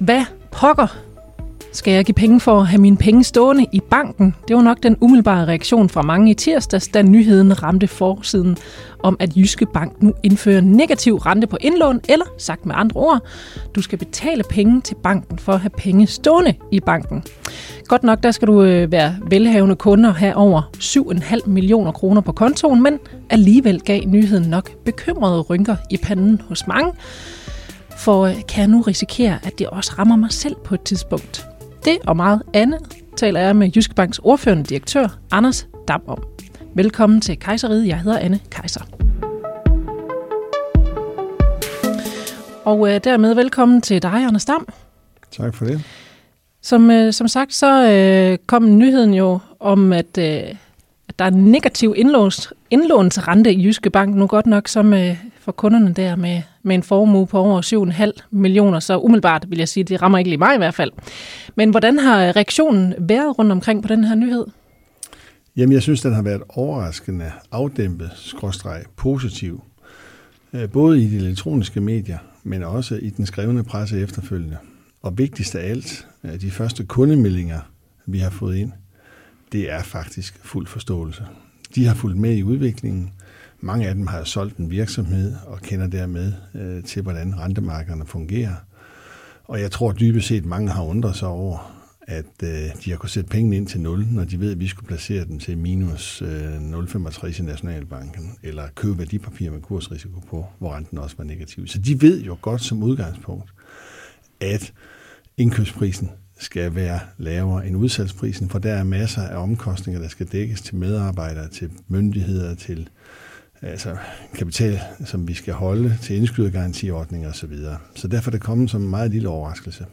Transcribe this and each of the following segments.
Hvad pokker skal jeg give penge for at have mine penge stående i banken? Det var nok den umiddelbare reaktion fra mange i tirsdags, da nyheden ramte forsiden om, at Jyske Bank nu indfører negativ rente på indlån, eller sagt med andre ord, du skal betale penge til banken for at have penge stående i banken. Godt nok, der skal du øh, være velhavende kunder have over 7,5 millioner kroner på kontoen, men alligevel gav nyheden nok bekymrede rynker i panden hos mange. For øh, kan jeg nu risikere, at det også rammer mig selv på et tidspunkt? Det og meget andet taler jeg med Jyske Banks ordførende direktør, Anders Dam om. Velkommen til Kejseriet. Jeg hedder Anne Kejser. Og øh, dermed velkommen til dig, Anders Dam. Tak for det. Som, øh, som sagt, så øh, kom nyheden jo om, at, øh, at der er en negativ indlåns, indlånsrente i Jyske Bank, nu godt nok som øh, for kunderne der med, med en formue på over 7,5 millioner, så umiddelbart vil jeg sige, det rammer ikke lige mig i hvert fald. Men hvordan har øh, reaktionen været rundt omkring på den her nyhed? Jamen, jeg synes, den har været overraskende afdæmpet, skråstreg, positiv. Øh, både i de elektroniske medier, men også i den skrevne presse efterfølgende. Og vigtigst af alt, øh, de første kundemeldinger, vi har fået ind, det er faktisk fuld forståelse. De har fulgt med i udviklingen. Mange af dem har solgt en virksomhed og kender dermed øh, til, hvordan rentemarkederne fungerer. Og jeg tror dybest set, mange har undret sig over, at øh, de har kunnet sætte pengene ind til 0, når de ved, at vi skulle placere dem til minus øh, 0,65 i Nationalbanken, eller købe værdipapirer med kursrisiko på, hvor renten også var negativ. Så de ved jo godt som udgangspunkt, at indkøbsprisen skal være lavere end udsalgsprisen, for der er masser af omkostninger, der skal dækkes til medarbejdere, til myndigheder, til altså kapital, som vi skal holde til indskydergarantiordninger osv. Så derfor er det kommet som en meget lille overraskelse.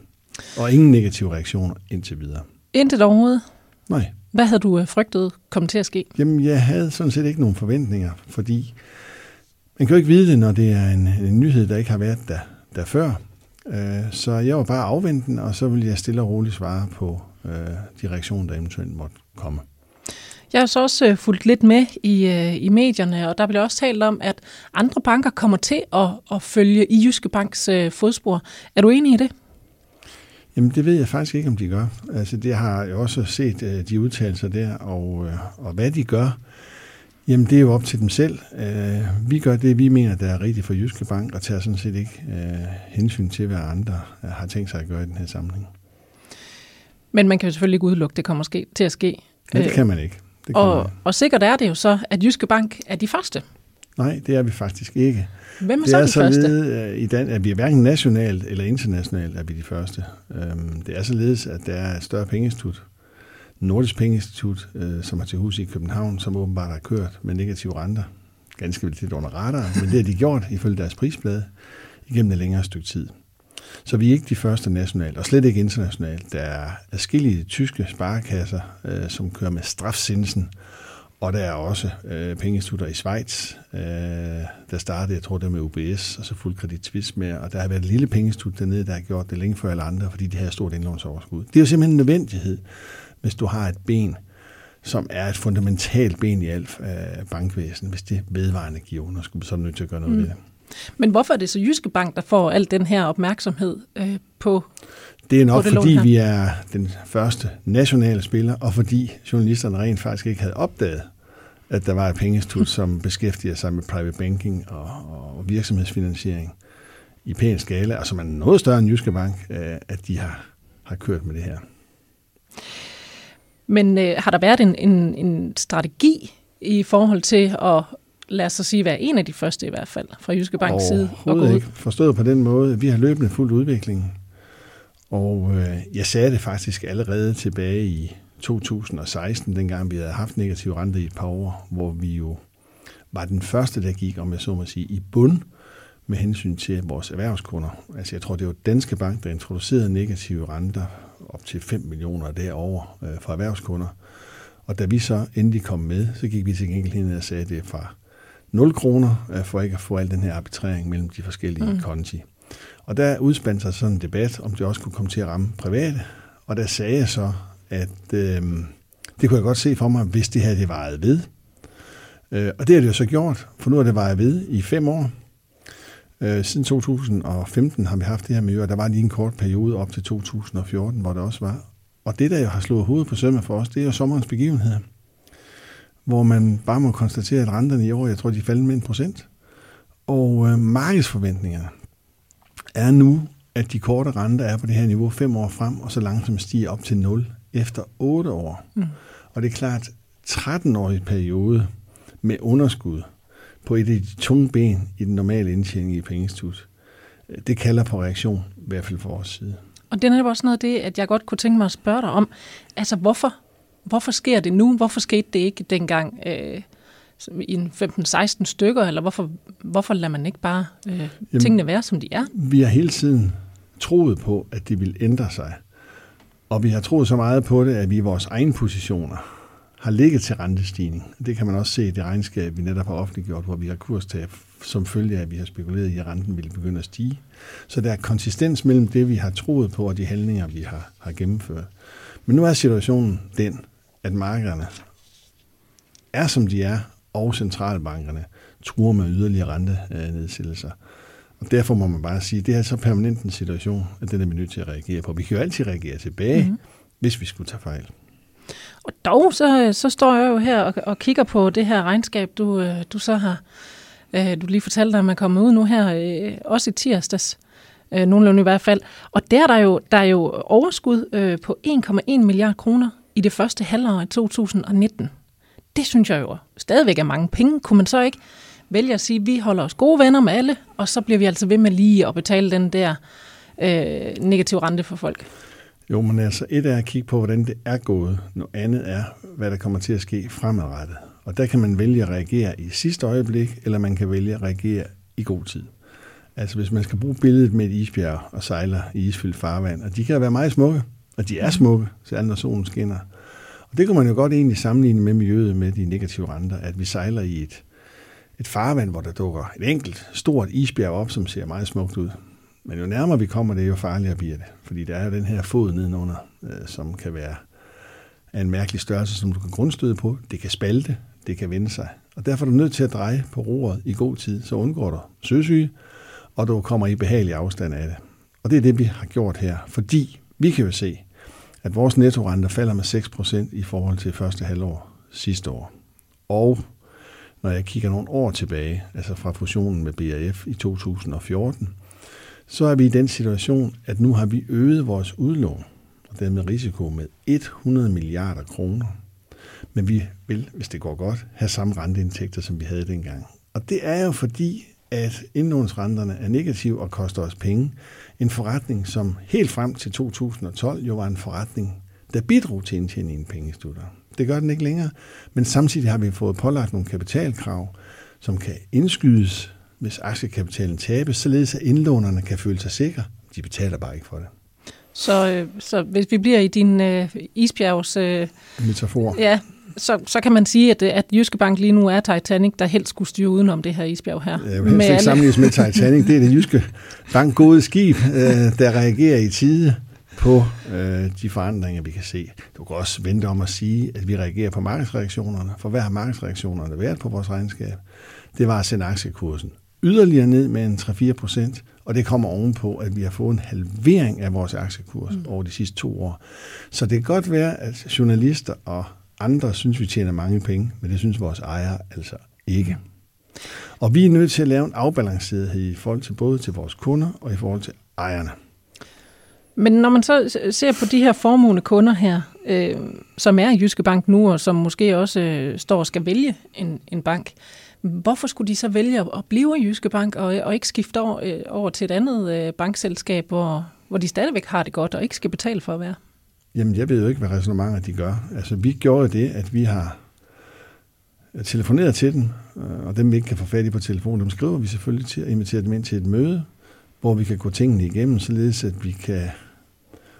Og ingen negative reaktioner indtil videre. Intet overhovedet? Nej. Hvad havde du øh, frygtet kom til at ske? Jamen, jeg havde sådan set ikke nogen forventninger, fordi man kan jo ikke vide det, når det er en, en nyhed, der ikke har været der, der før. Øh, så jeg var bare afventende, og så ville jeg stille og roligt svare på øh, de reaktioner, der eventuelt måtte komme. Jeg har så også øh, fulgt lidt med i, i medierne, og der bliver også talt om, at andre banker kommer til at, at følge i Jyske Banks fodspor. Er du enig i det? Jamen, det ved jeg faktisk ikke, om de gør. Altså, det har jeg også set de udtalelser der, og, og hvad de gør, Jamen, det er jo op til dem selv. Uh, vi gør det, vi mener, der er rigtigt for Jyske Bank, og tager sådan set ikke uh, hensyn til, hvad andre uh, har tænkt sig at gøre i den her sammenhæng. Men man kan jo selvfølgelig ikke udelukke, det kommer ske, til at ske. Ja, det kan man ikke. Det kan og, man. og sikkert er det jo så, at Jyske Bank er de første. Nej, det er vi faktisk ikke. Hvem er det så er de første? Således, i Dan, at vi er hverken nationalt eller internationalt er vi de første. Um, det er således, at der er et større pengeinstitut, Nordisk Pengeinstitut, øh, som har til hus i København, som åbenbart har kørt med negative renter. Ganske vel lidt under radar, men det har de gjort ifølge deres prisblade igennem et længere stykke tid. Så vi er ikke de første nationalt, og slet ikke internationalt. Der er adskillige tyske sparekasser, øh, som kører med strafsindelsen, og der er også øh, pengeinstitutter i Schweiz, øh, der startede, jeg tror, det med UBS, og så fuld kredit Swiss med, og der har været et lille pengeinstitut dernede, der har gjort det længe før alle andre, fordi de havde stort indlånsoverskud. Det er jo simpelthen en nødvendighed hvis du har et ben, som er et fundamentalt ben i alt øh, bankvæsen, hvis det vedvarende giver underskud, så er du nødt til at gøre noget mm. ved det. Men hvorfor er det så Jyske Bank, der får al den her opmærksomhed øh, på Det er nok, det fordi vi er den første nationale spiller, og fordi journalisterne rent faktisk ikke havde opdaget, at der var et pengeinstitut, som beskæftiger sig med private banking og, og virksomhedsfinansiering i pæn skala, og som er noget større end Jyske Bank, øh, at de har, har kørt med det her. Men øh, har der været en, en, en strategi i forhold til at lad os så sige, være en af de første i hvert fald, fra Jyske Banks side? Overhovedet ikke. Forstået på den måde. Vi har løbende fuldt udviklingen. Og øh, jeg sagde det faktisk allerede tilbage i 2016, dengang vi havde haft negativ rente i et par år, hvor vi jo var den første, der gik, om jeg så må sige, i bund med hensyn til vores erhvervskunder. Altså jeg tror, det var Danske Bank, der introducerede negative renter op til 5 millioner derover øh, for erhvervskunder. Og da vi så endelig kom med, så gik vi til gengæld hen og sagde, at det er fra 0 kroner, øh, for ikke at få al den her arbitrering mellem de forskellige mm. konti. Og der udspandt sig sådan en debat, om det også kunne komme til at ramme private. Og der sagde jeg så, at øh, det kunne jeg godt se for mig, hvis det her det varede ved. Øh, og det har det jo så gjort, for nu har det varet ved i fem år. Øh, siden 2015 har vi haft det her miljø, og der var lige en kort periode op til 2014, hvor det også var. Og det, der jo har slået hovedet på sømmet for os, det er jo sommerens begivenheder, hvor man bare må konstatere, at renterne i år, jeg tror, de faldt med en procent. Og øh, markedsforventningerne er nu, at de korte renter er på det her niveau fem år frem, og så langsomt stiger op til 0 efter 8 år. Mm. Og det er klart, 13-årig periode med underskud på et af de tunge ben i den normale indtjening i pengeinstitut, det kalder på reaktion, i hvert fald fra vores side. Og det er også noget af det, at jeg godt kunne tænke mig at spørge dig om. Altså, hvorfor, hvorfor sker det nu? Hvorfor skete det ikke dengang øh, i en 15-16 stykker? Eller hvorfor, hvorfor lader man ikke bare øh, Jamen, tingene være, som de er? Vi har hele tiden troet på, at det vil ændre sig. Og vi har troet så meget på det, at vi i vores egne positioner har ligget til rentestigning. Det kan man også se i det regnskab, vi netop har offentliggjort, hvor vi har kurstab som følge af, at vi har spekuleret i, at renten ville begynde at stige. Så der er konsistens mellem det, vi har troet på, og de handlinger, vi har, har gennemført. Men nu er situationen den, at markederne er, som de er, og centralbankerne truer med yderligere rentenedsættelser. Og derfor må man bare sige, at det er så permanent en situation, at den er vi nødt til at reagere på. Vi kan jo altid reagere tilbage, mm-hmm. hvis vi skulle tage fejl. Og dog, så, så står jeg jo her og, og kigger på det her regnskab, du, øh, du så har, øh, du lige fortalte dig, at man kommer ud nu her, øh, også i tirsdags, nogenlunde i hvert fald. Og der er der jo, der er jo overskud på 1,1 milliard kroner i det første halvår af 2019. Det synes jeg jo stadigvæk er mange penge. Kunne man så ikke vælge at sige, at vi holder os gode venner med alle, og så bliver vi altså ved med lige at betale den der øh, negative rente for folk? Jo, men altså et er at kigge på, hvordan det er gået. Noget andet er, hvad der kommer til at ske fremadrettet. Og der kan man vælge at reagere i sidste øjeblik, eller man kan vælge at reagere i god tid. Altså hvis man skal bruge billedet med et isbjerg og sejler i isfyldt farvand, og de kan være meget smukke, og de er smukke, særligt når solen skinner. Og det kan man jo godt egentlig sammenligne med miljøet med de negative renter, at vi sejler i et, et farvand, hvor der dukker et enkelt stort isbjerg op, som ser meget smukt ud. Men jo nærmere vi kommer det, jo farligere bliver det. Fordi der er jo den her fod nedenunder, øh, som kan være af en mærkelig størrelse, som du kan grundstøde på. Det kan spalte, det kan vende sig. Og derfor er du nødt til at dreje på roret i god tid, så undgår du søsyge, og du kommer i behagelig afstand af det. Og det er det, vi har gjort her, fordi vi kan jo se, at vores nettorenter falder med 6% i forhold til første halvår sidste år. Og når jeg kigger nogle år tilbage, altså fra fusionen med BRF i 2014, så er vi i den situation, at nu har vi øget vores udlån, og dermed risiko med 100 milliarder kroner. Men vi vil, hvis det går godt, have samme renteindtægter, som vi havde dengang. Og det er jo fordi, at indlånsrenterne er negative og koster os penge. En forretning, som helt frem til 2012 jo var en forretning, der bidrog til indtjeningen i pengestutter. Det gør den ikke længere, men samtidig har vi fået pålagt nogle kapitalkrav, som kan indskydes hvis aktiekapitalen tabes, således at indlånerne kan føle sig sikre. De betaler bare ikke for det. Så, øh, så hvis vi bliver i din øh, isbjergs... Øh, Metafor. Ja, så, så kan man sige, at, at Jyske Bank lige nu er Titanic, der helst skulle styre udenom det her isbjerg her. Jeg vil helst ikke sammenlignes med Titanic. Det er det Jyske Bank gode skib, øh, der reagerer i tide på øh, de forandringer, vi kan se. Du kan også vente om at sige, at vi reagerer på markedsreaktionerne. For hvad har markedsreaktionerne været på vores regnskab? Det var at sende aktiekursen yderligere ned med en 3-4 procent, og det kommer ovenpå, at vi har fået en halvering af vores aktiekurs mm. over de sidste to år. Så det kan godt være, at journalister og andre synes, vi tjener mange penge, men det synes vores ejere altså ikke. Og vi er nødt til at lave en afbalancerethed i forhold til både til vores kunder og i forhold til ejerne. Men når man så ser på de her formugende kunder her, øh, som er i Jyske Bank nu, og som måske også øh, står og skal vælge en, en bank, Hvorfor skulle de så vælge at blive i Jyske Bank og, og ikke skifte over, øh, over til et andet øh, bankselskab, hvor, hvor de stadigvæk har det godt og ikke skal betale for at være? Jamen, jeg ved jo ikke, hvad resonemanger de gør. Altså, vi gjorde det, at vi har telefoneret til dem, øh, og dem vi ikke kan få fat i på telefon, dem skriver vi selvfølgelig til at invitere dem ind til et møde, hvor vi kan gå tingene igennem, således at vi kan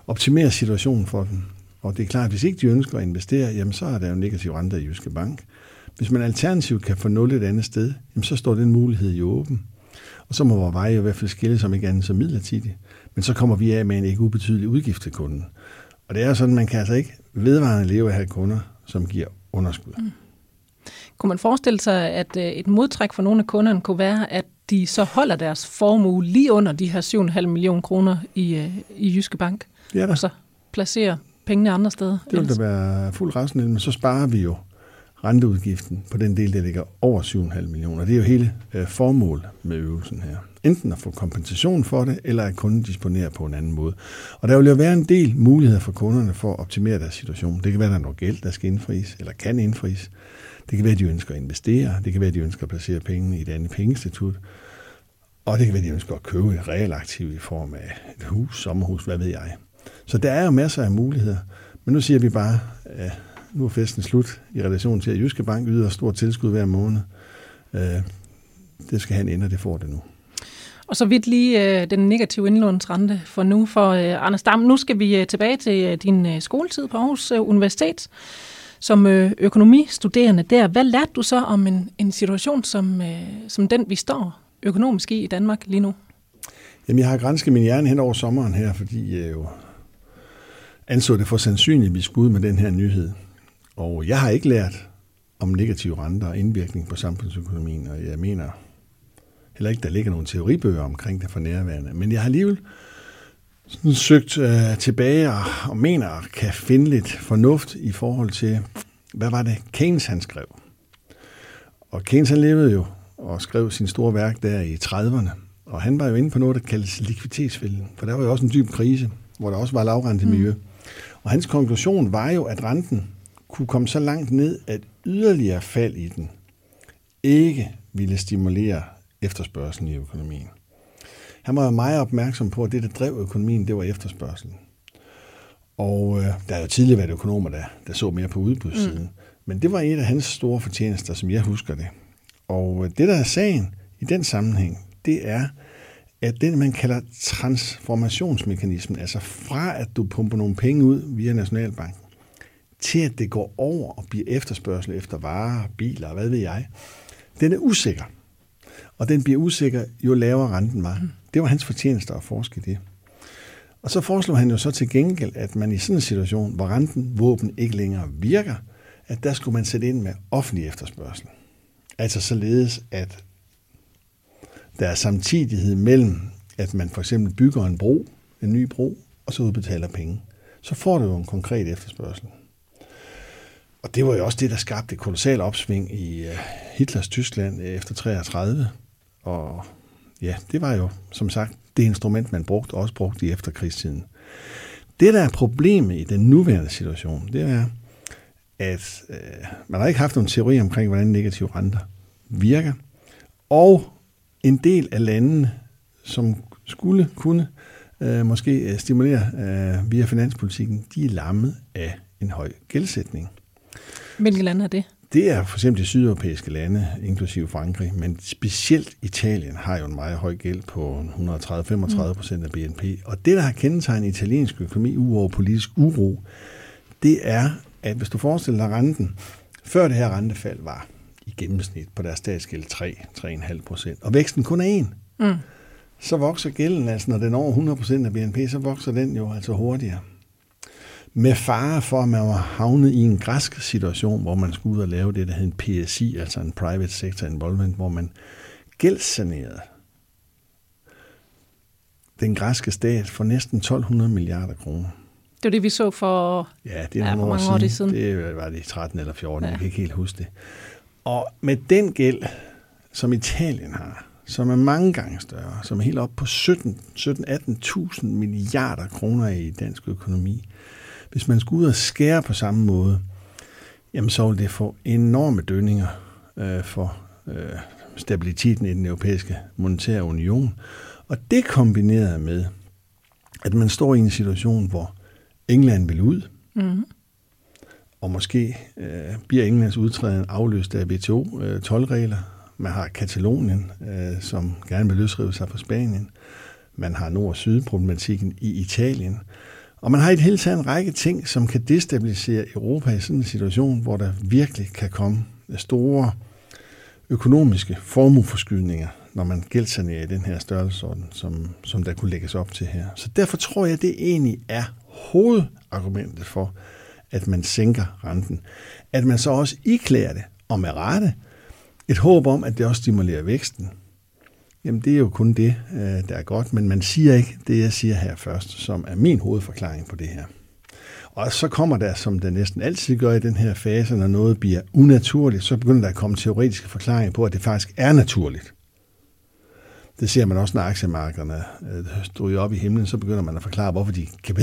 optimere situationen for dem. Og det er klart, at hvis ikke de ønsker at investere, jamen så er der jo negativ rente i Jyske Bank. Hvis man alternativt kan få nul et andet sted, jamen så står den mulighed jo åben. Og så må vores veje i hvert fald skille som ikke andet som midlertidigt. Men så kommer vi af med en ikke ubetydelig udgift til kunden. Og det er sådan, man kan altså ikke vedvarende leve af at have kunder, som giver underskud. Mm. Kunne man forestille sig, at øh, et modtræk for nogle af kunderne kunne være, at de så holder deres formue lige under de her 7,5 millioner kroner i, øh, i Jyske Bank, Ja, da. og så placerer pengene andre steder? Det vil da være fuld rationelt, men så sparer vi jo renteudgiften på den del, der ligger over 7,5 millioner. Det er jo hele øh, formålet med øvelsen her. Enten at få kompensation for det, eller at kunden disponerer på en anden måde. Og der vil jo være en del muligheder for kunderne for at optimere deres situation. Det kan være, at der er noget gæld, der skal indfries, eller kan indfries. Det kan være, at de ønsker at investere. Det kan være, at de ønsker at placere pengene i et andet pengeinstitut. Og det kan være, at de ønsker at købe et realaktiv i form af et hus, sommerhus, hvad ved jeg. Så der er jo masser af muligheder. Men nu siger vi bare, øh, nu er festen slut i relation til, at Jyske Bank yder stort tilskud hver måned. Øh, Det skal en ende, og det får det nu. Og så vidt lige øh, den negative indlånsrente for nu for øh, Anders Dam. Nu skal vi øh, tilbage til øh, din øh, skoletid på Aarhus øh, Universitet. Som øh, økonomistuderende der, hvad lærte du så om en, en situation som, øh, som den, vi står økonomisk i i Danmark lige nu? Jamen, jeg har grænsket min hjerne hen over sommeren her, fordi jeg jo anså det for sandsynligt, at vi skulle ud med den her nyhed. Og jeg har ikke lært om negative renter og indvirkning på samfundsøkonomien, og jeg mener heller ikke, der ligger nogen teoribøger omkring det for nærværende. Men jeg har alligevel sådan søgt øh, tilbage og, og mener, kan finde lidt fornuft i forhold til, hvad var det Keynes han skrev. Og Keynes han levede jo og skrev sin store værk der i 30'erne. Og han var jo inde på noget, der kaldes likviditetsfælden. For der var jo også en dyb krise, hvor der også var lavrentet miljø. Mm. Og hans konklusion var jo, at renten kunne komme så langt ned, at yderligere fald i den ikke ville stimulere efterspørgselen i økonomien. Han var meget opmærksom på, at det, der drev økonomien, det var efterspørgselen. Og øh, der har jo tidligere været økonomer, der, der så mere på udbudssiden. Mm. Men det var et af hans store fortjenester, som jeg husker det. Og øh, det, der er sagen i den sammenhæng, det er, at det, man kalder transformationsmekanismen, altså fra at du pumper nogle penge ud via Nationalbanken, til at det går over og bliver efterspørgsel efter varer, biler, hvad ved jeg, den er usikker. Og den bliver usikker, jo lavere renten var. Det var hans fortjeneste at forske i det. Og så foreslår han jo så til gengæld, at man i sådan en situation, hvor renten, våben ikke længere virker, at der skulle man sætte ind med offentlig efterspørgsel. Altså således, at der er samtidighed mellem, at man for eksempel bygger en bro, en ny bro, og så udbetaler penge. Så får du jo en konkret efterspørgsel. Og det var jo også det, der skabte et kolossalt opsving i øh, Hitlers Tyskland øh, efter 33. Og ja, det var jo, som sagt, det instrument, man brugte, også brugte i efterkrigstiden. Det, der er problemet i den nuværende situation, det er, at øh, man har ikke haft nogen teori omkring, hvordan negative renter virker. Og en del af landene, som skulle kunne øh, måske stimulere øh, via finanspolitikken, de er lammet af en høj gældsætning. Hvilke lande er det? Det er for eksempel de sydeuropæiske lande, inklusive Frankrig, men specielt Italien har jo en meget høj gæld på 130-35 procent af BNP. Og det, der har kendetegnet italiensk økonomi uover politisk uro, det er, at hvis du forestiller dig renten, før det her rentefald var i gennemsnit på deres statsgæld 3-3,5 procent, og væksten kun er 1, mm. så vokser gælden, altså når den er over 100 procent af BNP, så vokser den jo altså hurtigere med fare for, at man var havnet i en græsk situation, hvor man skulle ud og lave det, der hed en PSI, altså en Private Sector Involvement, hvor man gældssanerede den græske stat for næsten 1200 milliarder kroner. Det var det, vi så for, ja, det er ja, nogle mange år år siden. Det var det i 13 eller 14, ja. jeg kan ikke helt huske det. Og med den gæld, som Italien har, som er mange gange større, som er helt op på 17-18.000 milliarder kroner i dansk økonomi, hvis man skulle ud og skære på samme måde, jamen så ville det få enorme dønninger øh, for øh, stabiliteten i den europæiske monetære union. Og det kombineret med, at man står i en situation, hvor England vil ud, mm. og måske øh, bliver Englands udtræden afløst af WTO-tolvregler. Man har Katalonien, øh, som gerne vil løsrive sig fra Spanien. Man har nord- og sydproblematikken i Italien. Og man har i det hele taget en række ting, som kan destabilisere Europa i sådan en situation, hvor der virkelig kan komme store økonomiske formueforskydninger, når man gældsanerer i den her størrelsesorden, som, som der kunne lægges op til her. Så derfor tror jeg, det egentlig er hovedargumentet for, at man sænker renten. At man så også iklærer det og med rette, et håb om, at det også stimulerer væksten. Jamen, det er jo kun det, øh, der er godt, men man siger ikke det, jeg siger her først, som er min hovedforklaring på det her. Og så kommer der, som det næsten altid gør i den her fase, når noget bliver unaturligt, så begynder der at komme teoretiske forklaringer på, at det faktisk er naturligt. Det ser man også, når aktiemarkederne øh, stryger op i himlen, så begynder man at forklare, hvorfor de kan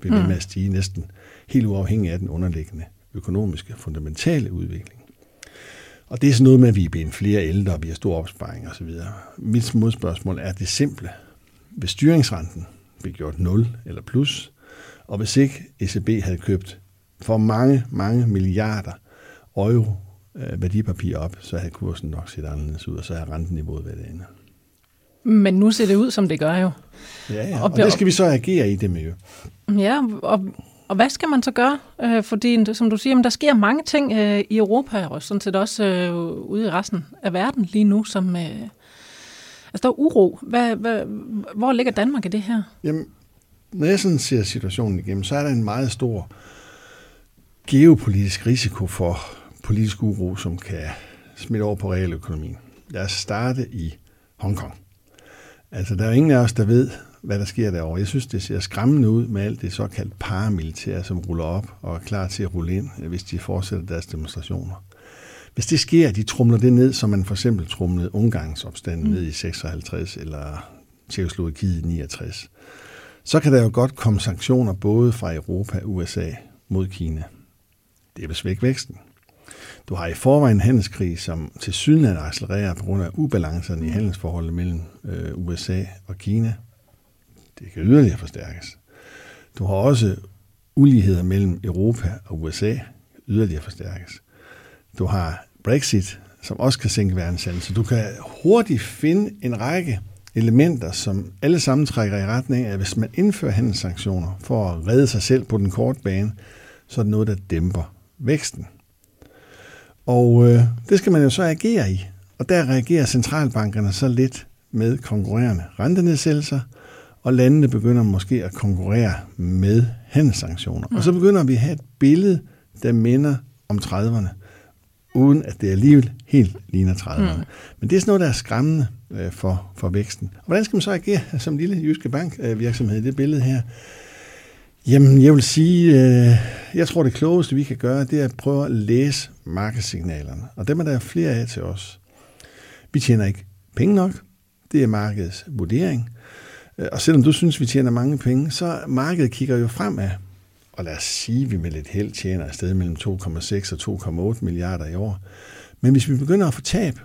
bliver ved med at stige næsten helt uafhængig af den underliggende økonomiske, fundamentale udvikling. Og det er sådan noget med, at vi er blevet flere ældre, og vi har stor opsparing osv. Mit modspørgsmål er det simple. Hvis styringsrenten blev gjort 0 eller plus, og hvis ikke ECB havde købt for mange, mange milliarder euro øh, værdipapir op, så havde kursen nok set anderledes ud, og så havde renteniveauet været andet. Men nu ser det ud, som det gør jo. Ja, ja. og, og det skal vi så agere i det miljø. Ja, og, og hvad skal man så gøre? Øh, fordi, som du siger, der sker mange ting øh, i Europa, og sådan set også øh, ude i resten af verden lige nu, som... Øh, altså, der er uro. Hvad, hvad, hvor ligger Danmark i det her? Jamen, når jeg sådan ser situationen igennem, så er der en meget stor geopolitisk risiko for politisk uro, som kan smitte over på realøkonomien. Lad os starte i Hongkong. Altså, der er ingen af os, der ved, hvad der sker derovre. Jeg synes, det ser skræmmende ud med alt det såkaldt paramilitær, som ruller op og er klar til at rulle ind, hvis de fortsætter deres demonstrationer. Hvis det sker, at de trumler det ned, som man for eksempel trumlede Ungarnsopstanden mm. ned i 56 eller Tjekoslovakiet i 69, så kan der jo godt komme sanktioner både fra Europa og USA mod Kina. Det vil svække væksten. Du har i forvejen en handelskrig, som til syden accelererer på grund af ubalancerne i handelsforholdet mellem øh, USA og Kina. Det kan yderligere forstærkes. Du har også uligheder mellem Europa og USA, yderligere forstærkes. Du har Brexit, som også kan sænke verdenshandel. Så du kan hurtigt finde en række elementer, som alle sammen trækker i retning af, at hvis man indfører handelssanktioner for at redde sig selv på den korte bane, så er det noget, der dæmper væksten. Og øh, det skal man jo så agere i. Og der reagerer centralbankerne så lidt med konkurrerende rentenedsættelser, og landene begynder måske at konkurrere med handelssanktioner. Mm. Og så begynder vi at have et billede, der minder om 30'erne, uden at det alligevel helt ligner 30'erne. Mm. Men det er sådan noget, der er skræmmende øh, for, for væksten. Og hvordan skal man så agere som lille jyske bankvirksomhed i det billede her? Jamen, jeg vil sige, øh, jeg tror, det klogeste, vi kan gøre, det er at prøve at læse markedssignalerne. Og dem er der flere af til os. Vi tjener ikke penge nok. Det er markedets vurdering. Øh, og selvom du synes, vi tjener mange penge, så markedet kigger jo fremad. Og lad os sige, at vi med lidt held tjener et sted mellem 2,6 og 2,8 milliarder i år. Men hvis vi begynder at få tab,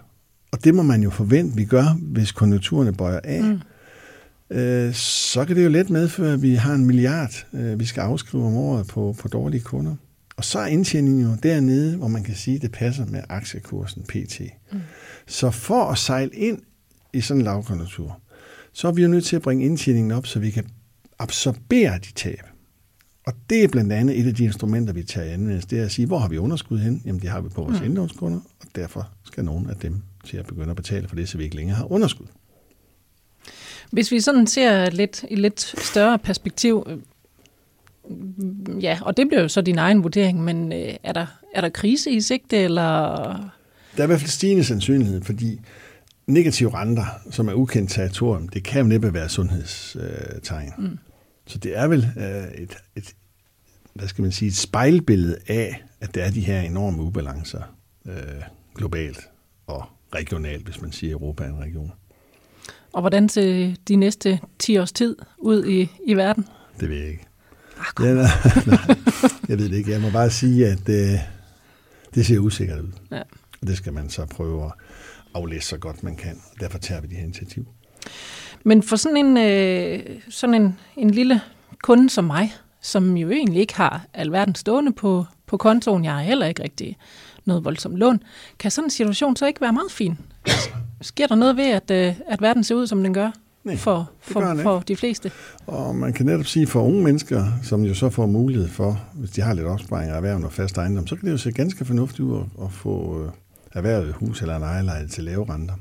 og det må man jo forvente, vi gør, hvis konjunkturerne bøjer af, mm øh, så kan det jo let medføre, at vi har en milliard, øh, vi skal afskrive om året på, på dårlige kunder. Og så er indtjeningen jo dernede, hvor man kan sige, at det passer med aktiekursen PT. Mm. Så for at sejle ind i sådan en lavkonjunktur, så er vi jo nødt til at bringe indtjeningen op, så vi kan absorbere de tab. Og det er blandt andet et af de instrumenter, vi tager i anvendelse. Det er at sige, hvor har vi underskud hen? Jamen det har vi på vores mm. indlånskunder, og derfor skal nogen af dem til at begynde at betale for det, så vi ikke længere har underskud. Hvis vi sådan ser lidt i lidt større perspektiv, øh, ja, og det bliver jo så din egen vurdering, men øh, er, der, er der krise i sigte, eller... Der er i hvert fald stigende sandsynlighed, fordi negative renter, som er ukendt territorium, det kan jo næppe være sundhedstegn. Mm. Så det er vel øh, et, et, hvad skal man sige, et spejlbillede af, at der er de her enorme ubalancer øh, globalt og regionalt, hvis man siger, at Europa er en region. Og hvordan ser de næste 10 års tid ud i, i verden? Det ved jeg ikke. Ah, ja, nej, nej, jeg ved det ikke. Jeg må bare sige, at det, øh, det ser usikkert ud. Ja. Og det skal man så prøve at aflæse så godt man kan. Og derfor tager vi de her initiativ. Men for sådan en, øh, sådan en, en lille kunde som mig, som jo egentlig ikke har alverden stående på, på kontoen, jeg har heller ikke rigtig noget voldsomt lån, kan sådan en situation så ikke være meget fin? Sker der noget ved, at, øh, at verden ser ud, som den gør? Nej, for, for, for de fleste. Og man kan netop sige, for unge mennesker, som jo så får mulighed for, hvis de har lidt opsparing af erhverv og fast ejendom, så kan det jo se ganske fornuftigt ud at, at få øh, erhvervet hus eller en ejerlejlighed til lave renter.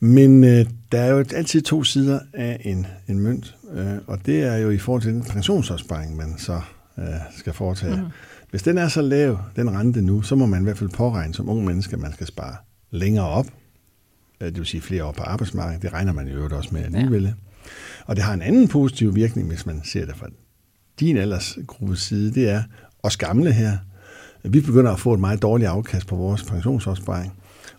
Men øh, der er jo altid to sider af en, en mønt, øh, og det er jo i forhold til den pensionsopsparing, man så øh, skal foretage. Mm. Hvis den er så lav, den rente nu, så må man i hvert fald påregne som unge menneske, at man skal spare længere op. Øh, det vil sige flere år på arbejdsmarkedet. Det regner man i øvrigt også med alligevel. Ja. Og det har en anden positiv virkning, hvis man ser det fra din aldersgruppes side. Det er os gamle her. Vi begynder at få et meget dårligt afkast på vores pensionsopsparing.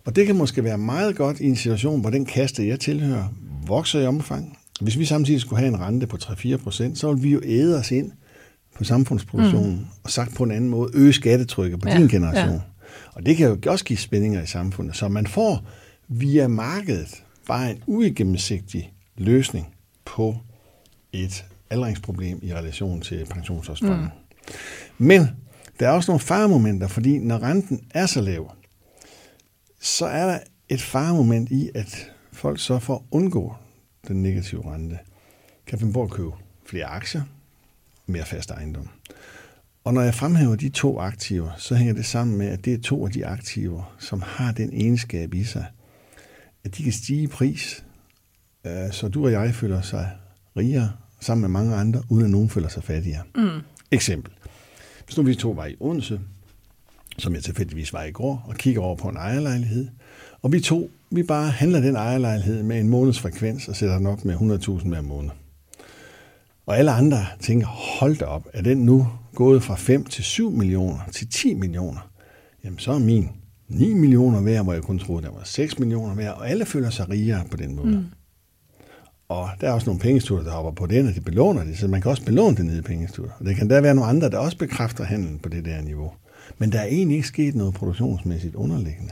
Og det kan måske være meget godt i en situation, hvor den kaste, jeg tilhører, vokser i omfang. Hvis vi samtidig skulle have en rente på 3-4 procent, så vil vi jo æde os ind på samfundsproduktionen, mm. og sagt på en anden måde, øge skattetrykket på ja, din generation. Ja. Og det kan jo også give spændinger i samfundet. Så man får via markedet bare en uigennemsigtig løsning på et aldringsproblem i relation til pensionsopsparing. Mm. Men der er også nogle faremomenter, fordi når renten er så lav, så er der et faremoment i, at folk så for at undgå den negative rente, kan finde på at købe flere aktier, mere fast ejendom. Og når jeg fremhæver de to aktiver, så hænger det sammen med, at det er to af de aktiver, som har den egenskab i sig, at de kan stige i pris, øh, så du og jeg føler sig rigere sammen med mange andre, uden at nogen føler sig fattigere. Mm. Eksempel. Hvis nu vi to var i Odense, som jeg tilfældigvis var i går, og kigger over på en ejerlejlighed, og vi to, vi bare handler den ejerlejlighed med en måneds frekvens og sætter den op med 100.000 hver måned. Og alle andre tænker, hold da op, er den nu gået fra 5 til 7 millioner til 10 millioner? Jamen så er min 9 millioner værd, hvor jeg kun troede, der var 6 millioner værd, og alle føler sig rigere på den måde. Mm. Og der er også nogle pengestuder, der hopper på den, og de belåner det, så man kan også belåne det nede i pengestuder. Og det kan der være nogle andre, der også bekræfter handlen på det der niveau. Men der er egentlig ikke sket noget produktionsmæssigt underliggende.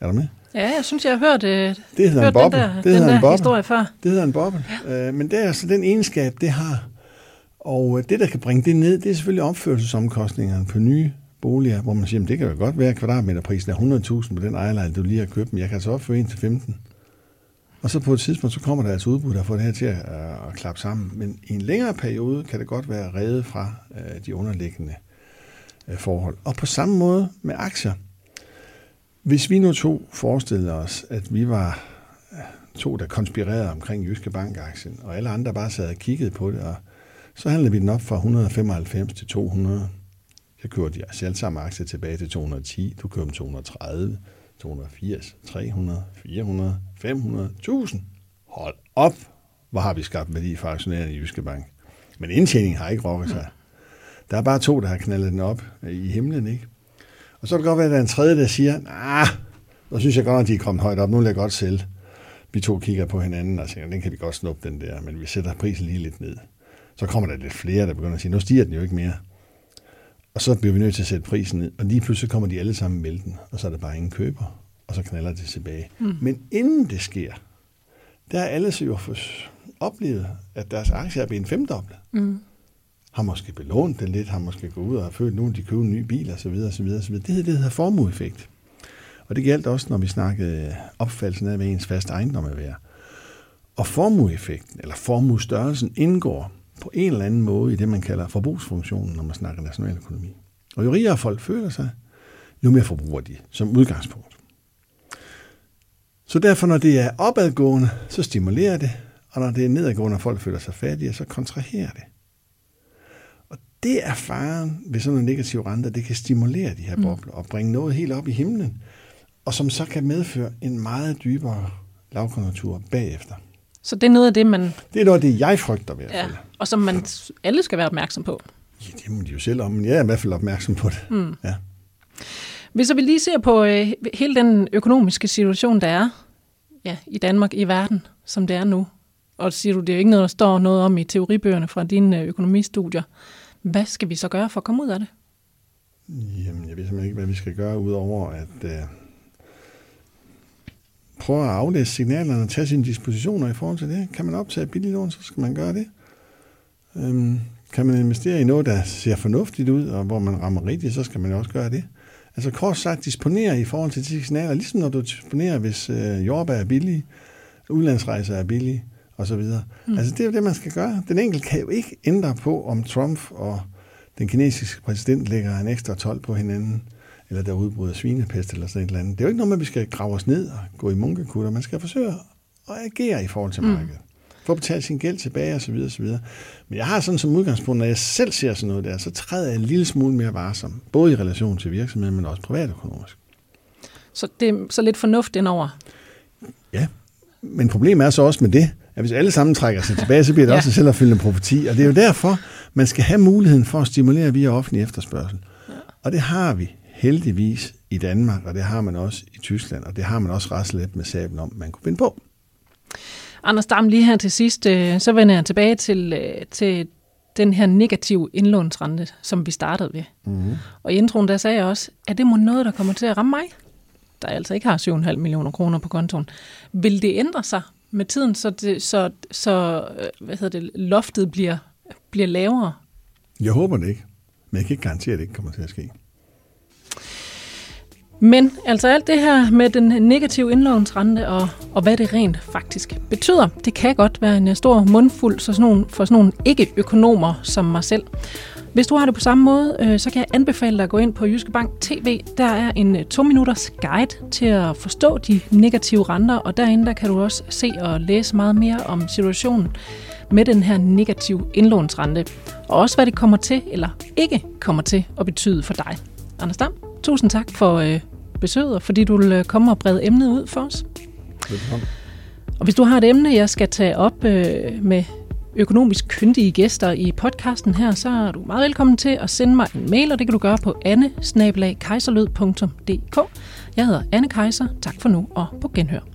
Er du med? Ja, jeg synes, jeg har hørt, øh, det hedder hørt en boble. den der, det hedder den en boble. historie før. Det hedder en boble. Ja. Øh, men det er altså den egenskab, det har. Og øh, det, der kan bringe det ned, det er selvfølgelig opførelsesomkostningerne på nye boliger, hvor man siger, det kan jo godt være, at kvadratmeterprisen er 100.000 på den ejerlejlighed, du lige har købt, men jeg kan så opføre 1 til 15. Og så på et tidspunkt, så kommer der altså udbud, der får det her til at, øh, at klappe sammen. Men i en længere periode kan det godt være reddet fra øh, de underliggende øh, forhold. Og på samme måde med aktier. Hvis vi nu to forestillede os, at vi var to, der konspirerede omkring Jyske Bank-aktien, og alle andre bare sad og kiggede på det, og så handlede vi den op fra 195 til 200. Jeg kørte de altså selv samme aktier tilbage til 210, du kører dem 230, 280, 300, 400, 500, 1000. Hold op, hvor har vi skabt værdi for aktionærerne i Jyske Bank. Men indtjeningen har ikke rokket sig. Der er bare to, der har knaldet den op øh, i himlen, ikke? Og så kan det godt være, at der er en tredje, der siger, nah, nu synes jeg godt, at de er kommet højt op, nu vil jeg godt sælge. Vi to kigger på hinanden og siger, den kan vi godt snuppe, den der, men vi sætter prisen lige lidt ned. Så kommer der lidt flere, der begynder at sige, nu stiger den jo ikke mere. Og så bliver vi nødt til at sætte prisen ned, og lige pludselig kommer de alle sammen med den, og så er der bare ingen køber, og så knaller det tilbage. Mm. Men inden det sker, der er alle jo oplevet, at deres aktier er blevet femdoblet. Mm. Har måske belånt den lidt, har måske gået ud og følt, nu de køber en ny bil, og så videre, og så videre, og så videre. Det, det hedder formueeffekt. Og det galt også, når vi snakkede opfattelsen af, hvad ens fast ejendom er værd. Og formueeffekten, eller formuestørrelsen, indgår på en eller anden måde i det, man kalder forbrugsfunktionen, når man snakker nationaløkonomi. Og jo rigere folk føler sig, jo mere forbruger de som udgangspunkt. Så derfor, når det er opadgående, så stimulerer det, og når det er nedadgående, og folk føler sig fattige, så kontraherer det. Og det er faren ved sådan en negativ rente, det kan stimulere de her mm. bobler og bringe noget helt op i himlen, og som så kan medføre en meget dybere lavkonjunktur bagefter. Så det er noget af det, man... Det er noget af det, jeg frygter i hvert fald. Ja, og som man alle skal være opmærksom på. Ja, det må de jo selv om, men jeg er i hvert fald opmærksom på det. Mm. Ja. Hvis vi lige ser på øh, hele den økonomiske situation, der er ja, i Danmark, i verden, som det er nu, og siger du, det er jo ikke noget, der står noget om i teoribøgerne fra dine øh, økonomistudier. Hvad skal vi så gøre for at komme ud af det? Jamen, jeg ved simpelthen ikke, hvad vi skal gøre, udover at øh, prøve at aflæse signalerne og tage sine dispositioner i forhold til det. Kan man optage billiglån, så skal man gøre det. Øhm, kan man investere i noget, der ser fornuftigt ud, og hvor man rammer rigtigt, så skal man også gøre det. Altså kort sagt, disponere i forhold til de signaler, ligesom når du disponerer, hvis øh, jordbær er billige, udlandsrejser er billige, og så videre. Mm. Altså det er jo det, man skal gøre. Den enkelte kan jo ikke ændre på, om Trump og den kinesiske præsident lægger en ekstra 12 på hinanden, eller der udbryder svinepest eller sådan et eller andet. Det er jo ikke noget med, at vi skal grave os ned og gå i munkekutter. Man skal forsøge at agere i forhold til mm. markedet. for at betale sin gæld tilbage osv. osv. Men jeg har sådan som udgangspunkt, når jeg selv ser sådan noget der, så træder jeg en lille smule mere varsom, både i relation til virksomheden, men også privatøkonomisk. Så det er så lidt fornuft indover? Ja, men problemet er så også med det, at hvis alle sammen trækker sig tilbage, så bliver det ja. også en selvopfyldende profeti. Og det er jo derfor, man skal have muligheden for at stimulere via offentlig efterspørgsel. Ja. Og det har vi heldigvis i Danmark, og det har man også i Tyskland, og det har man også ret let med sablen om, man kunne finde på. Anders Dam, lige her til sidst, øh, så vender jeg tilbage til, øh, til den her negative indlånsrente, som vi startede ved. Mm-hmm. Og i introen der sagde jeg også, at det må noget, der kommer til at ramme mig, der altså ikke har 7,5 millioner kroner på kontoen. Vil det ændre sig med tiden, så, det, så, så øh, hvad hedder det, loftet bliver, bliver lavere? Jeg håber det ikke, men jeg kan ikke garantere, at det ikke kommer til at ske. Men altså alt det her med den negative indlånsrente og, og hvad det rent faktisk betyder, det kan godt være en øh, stor mundfuld for sådan nogle, for sådan nogle ikke-økonomer som mig selv. Hvis du har det på samme måde, øh, så kan jeg anbefale dig at gå ind på Jyske Bank TV. Der er en øh, to minutters guide til at forstå de negative renter, og derinde der kan du også se og læse meget mere om situationen med den her negative indlånsrente, og også hvad det kommer til eller ikke kommer til at betyde for dig. Anders Dam, tusind tak for øh, besøget, fordi du vil øh, komme og brede emnet ud for os. Velkommen. Og hvis du har et emne, jeg skal tage op øh, med økonomisk kyndige gæster i podcasten her, så er du meget velkommen til at sende mig en mail, og det kan du gøre på anne Jeg hedder Anne Kejser. Tak for nu, og på genhør.